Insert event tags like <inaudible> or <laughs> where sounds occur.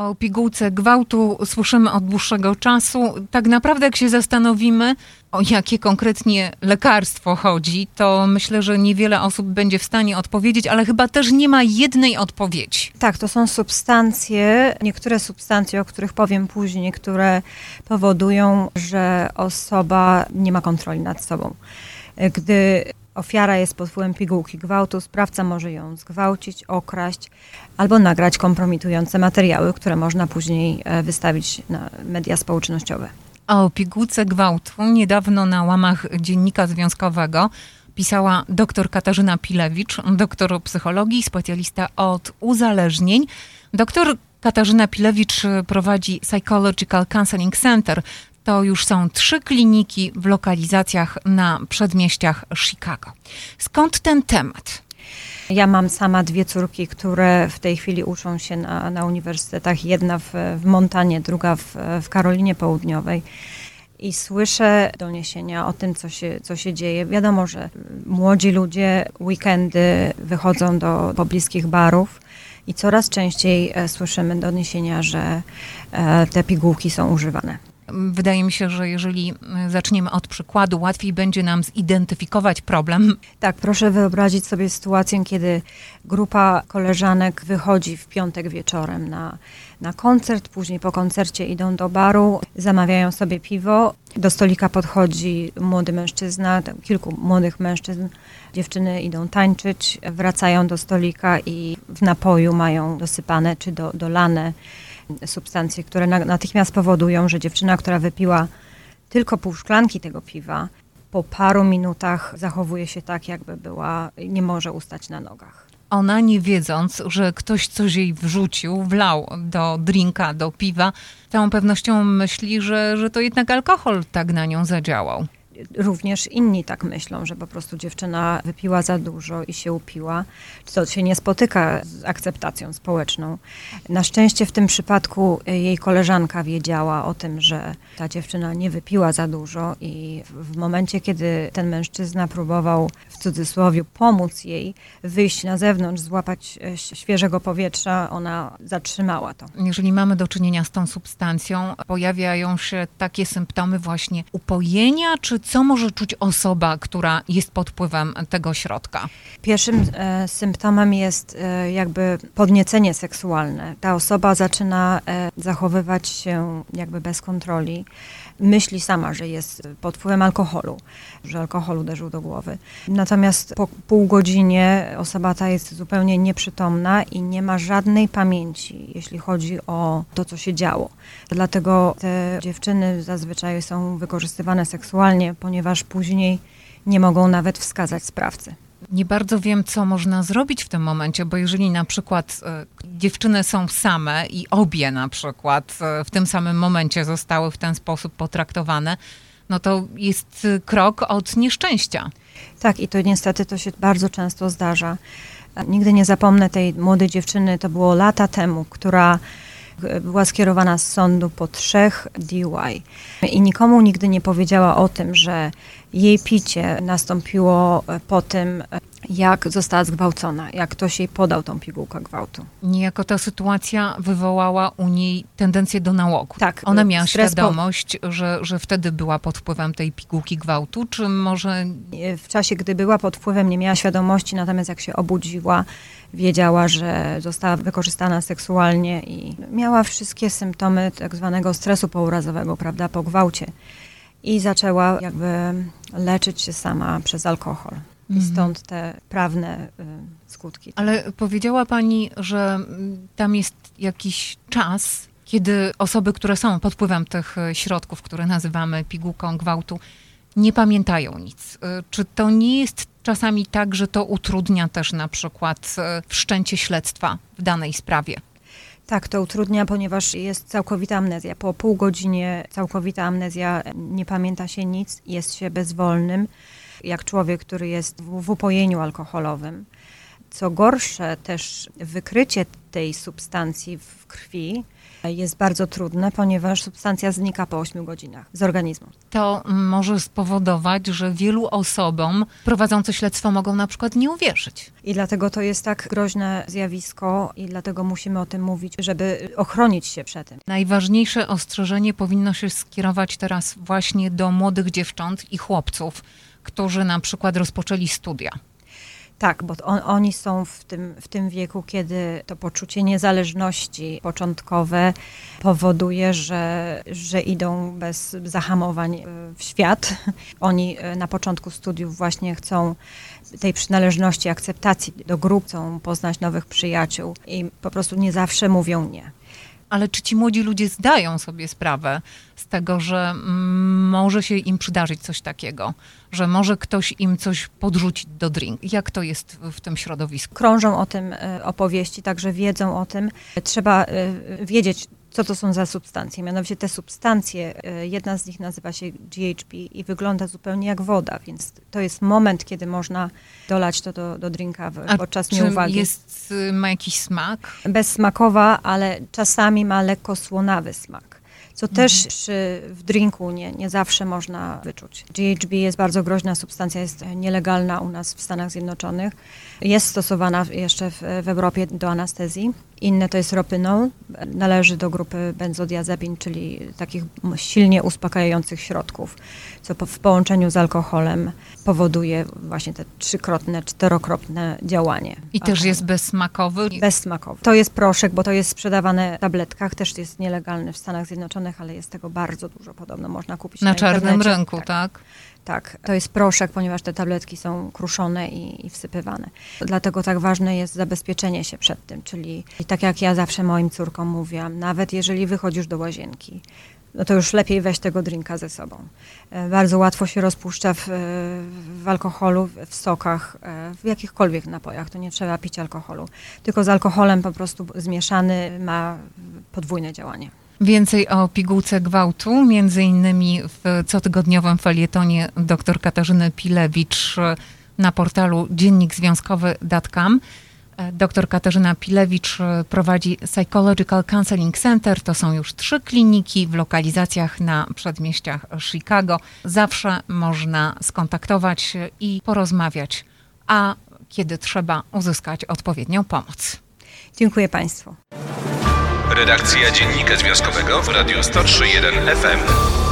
O pigułce gwałtu słyszymy od dłuższego czasu. Tak naprawdę, jak się zastanowimy, o jakie konkretnie lekarstwo chodzi, to myślę, że niewiele osób będzie w stanie odpowiedzieć, ale chyba też nie ma jednej odpowiedzi. Tak, to są substancje, niektóre substancje, o których powiem później, które powodują, że osoba nie ma kontroli nad sobą. Gdy ofiara jest pod wpływem pigułki gwałtu, sprawca może ją zgwałcić, okraść albo nagrać kompromitujące materiały, które można później e, wystawić na media społecznościowe. A o pigułce gwałtu niedawno na łamach Dziennika Związkowego pisała dr Katarzyna Pilewicz, doktor psychologii, specjalista od uzależnień. Doktor Katarzyna Pilewicz prowadzi Psychological Counseling Center. To już są trzy kliniki w lokalizacjach na przedmieściach Chicago. Skąd ten temat? Ja mam sama dwie córki, które w tej chwili uczą się na, na uniwersytetach. Jedna w, w Montanie, druga w, w Karolinie Południowej. I słyszę doniesienia o tym, co się, co się dzieje. Wiadomo, że młodzi ludzie weekendy wychodzą do pobliskich barów i coraz częściej e, słyszymy doniesienia, że e, te pigułki są używane. Wydaje mi się, że jeżeli zaczniemy od przykładu, łatwiej będzie nam zidentyfikować problem. Tak, proszę wyobrazić sobie sytuację, kiedy grupa koleżanek wychodzi w piątek wieczorem na, na koncert, później po koncercie idą do baru, zamawiają sobie piwo. Do stolika podchodzi młody mężczyzna, kilku młodych mężczyzn. Dziewczyny idą tańczyć, wracają do stolika i w napoju mają dosypane czy do, dolane substancje, które natychmiast powodują, że dziewczyna, która wypiła tylko pół szklanki tego piwa, po paru minutach zachowuje się tak, jakby była, nie może ustać na nogach. Ona nie wiedząc, że ktoś coś jej wrzucił, wlał do drinka, do piwa, całą pewnością myśli, że, że to jednak alkohol tak na nią zadziałał również inni tak myślą, że po prostu dziewczyna wypiła za dużo i się upiła, co się nie spotyka z akceptacją społeczną. Na szczęście w tym przypadku jej koleżanka wiedziała o tym, że ta dziewczyna nie wypiła za dużo i w momencie, kiedy ten mężczyzna próbował w cudzysłowie pomóc jej wyjść na zewnątrz, złapać e, świeżego powietrza, ona zatrzymała to. Jeżeli mamy do czynienia z tą substancją, pojawiają się takie symptomy właśnie upojenia czy co może czuć osoba, która jest pod wpływem tego środka? Pierwszym e, symptomem jest e, jakby podniecenie seksualne. Ta osoba zaczyna e, zachowywać się jakby bez kontroli. Myśli sama, że jest pod wpływem alkoholu, że alkohol uderzył do głowy. Natomiast po pół godzinie osoba ta jest zupełnie nieprzytomna i nie ma żadnej pamięci, jeśli chodzi o to, co się działo. Dlatego te dziewczyny zazwyczaj są wykorzystywane seksualnie, ponieważ później nie mogą nawet wskazać sprawcy. Nie bardzo wiem, co można zrobić w tym momencie, bo jeżeli na przykład e, dziewczyny są same i obie na przykład e, w tym samym momencie zostały w ten sposób potraktowane, no to jest krok od nieszczęścia. Tak, i to niestety to się bardzo często zdarza. Nigdy nie zapomnę tej młodej dziewczyny, to było lata temu, która była skierowana z sądu po trzech DUI. I nikomu nigdy nie powiedziała o tym, że jej picie nastąpiło po tym, jak została zgwałcona, jak ktoś jej podał tą pigułkę gwałtu. Niejako ta sytuacja wywołała u niej tendencję do nałogu. Tak. Ona miała świadomość, po... że, że wtedy była pod wpływem tej pigułki gwałtu, czy może... W czasie, gdy była pod wpływem, nie miała świadomości, natomiast jak się obudziła, wiedziała, że została wykorzystana seksualnie i miała wszystkie symptomy tak zwanego stresu pourazowego, prawda, po gwałcie. I zaczęła jakby leczyć się sama przez alkohol. I mhm. stąd te prawne y, skutki. Ale powiedziała Pani, że tam jest jakiś czas, kiedy osoby, które są pod wpływem tych y, środków, które nazywamy pigułką gwałtu, nie pamiętają nic. Y, czy to nie jest czasami tak, że to utrudnia też na przykład wszczęcie śledztwa w danej sprawie? Tak, to utrudnia, ponieważ jest całkowita amnezja. Po pół godzinie całkowita amnezja, nie pamięta się nic, jest się bezwolnym jak człowiek, który jest w, w upojeniu alkoholowym. Co gorsze, też wykrycie tej substancji w krwi jest bardzo trudne, ponieważ substancja znika po 8 godzinach z organizmu. To może spowodować, że wielu osobom prowadzące śledztwo mogą na przykład nie uwierzyć. I dlatego to jest tak groźne zjawisko i dlatego musimy o tym mówić, żeby ochronić się przed tym. Najważniejsze ostrzeżenie powinno się skierować teraz właśnie do młodych dziewcząt i chłopców, którzy na przykład rozpoczęli studia. Tak, bo on, oni są w tym, w tym wieku, kiedy to poczucie niezależności początkowe powoduje, że, że idą bez zahamowań e, w świat. <laughs> Oni e, na początku studiów właśnie chcą tej przynależności, akceptacji do grup, chcą poznać nowych przyjaciół i po prostu nie zawsze mówią nie. Ale czy ci młodzi ludzie zdają sobie sprawę z tego, że mm, może się im przydarzyć coś takiego, że może ktoś im coś podrzucić do drink? Jak to jest w tym środowisku? Krążą o tym e, opowieści, także wiedzą o tym. Trzeba e, wiedzieć, co to są za substancje. Mianowicie te substancje, e, jedna z nich nazywa się GHB i wygląda zupełnie jak woda, więc to jest moment, kiedy można dolać to do, do drinka A podczas czy nieuwagi. jest, y, ma jakiś smak? Bezsmakowa, ale czasami ma lekko słonawy smak. Co też przy, w drinku nie, nie zawsze można wyczuć. GHB jest bardzo groźna substancja, jest nielegalna u nas w Stanach Zjednoczonych. Jest stosowana jeszcze w, w Europie do anestezji. Inne to jest ropynol, należy do grupy benzodiazepin, czyli takich silnie uspokajających środków, co po, w połączeniu z alkoholem powoduje właśnie te trzykrotne, czterokrotne działanie. I też jest bezsmakowy? Bezsmakowy. To jest proszek, bo to jest sprzedawane w tabletkach, też jest nielegalny w Stanach Zjednoczonych, ale jest tego bardzo dużo podobno, można kupić na, Na czarnym rynku, tak? tak? Tak, to jest proszek, ponieważ te tabletki są kruszone i, i wsypywane. Dlatego tak ważne jest zabezpieczenie się przed tym, czyli tak jak ja zawsze moim córkom mówiłam, nawet jeżeli wychodzisz do łazienki, no to już lepiej weź tego drinka ze sobą. E, Bardzo łatwo się rozpuszcza w, w alkoholu, w sokach, e, w jakichkolwiek napojach. To nie trzeba pić alkoholu. Tylko z alkoholem po prostu zmieszany ma podwójne działanie. Więcej o pigułce gwałtu, między innymi w cotygodniowym felietonie dr Katarzyny Pilewicz na portalu dziennikzwiązkowy.com. Dr Katarzyna Pilewicz prowadzi Psychological Counseling Center. To są już trzy kliniki w lokalizacjach na przedmieściach Chicago. Zawsze można skontaktować się i porozmawiać, a kiedy trzeba uzyskać odpowiednią pomoc. Dziękuję Państwu. Redakcja Dziennika Związkowego w Radiu 103.1 FM.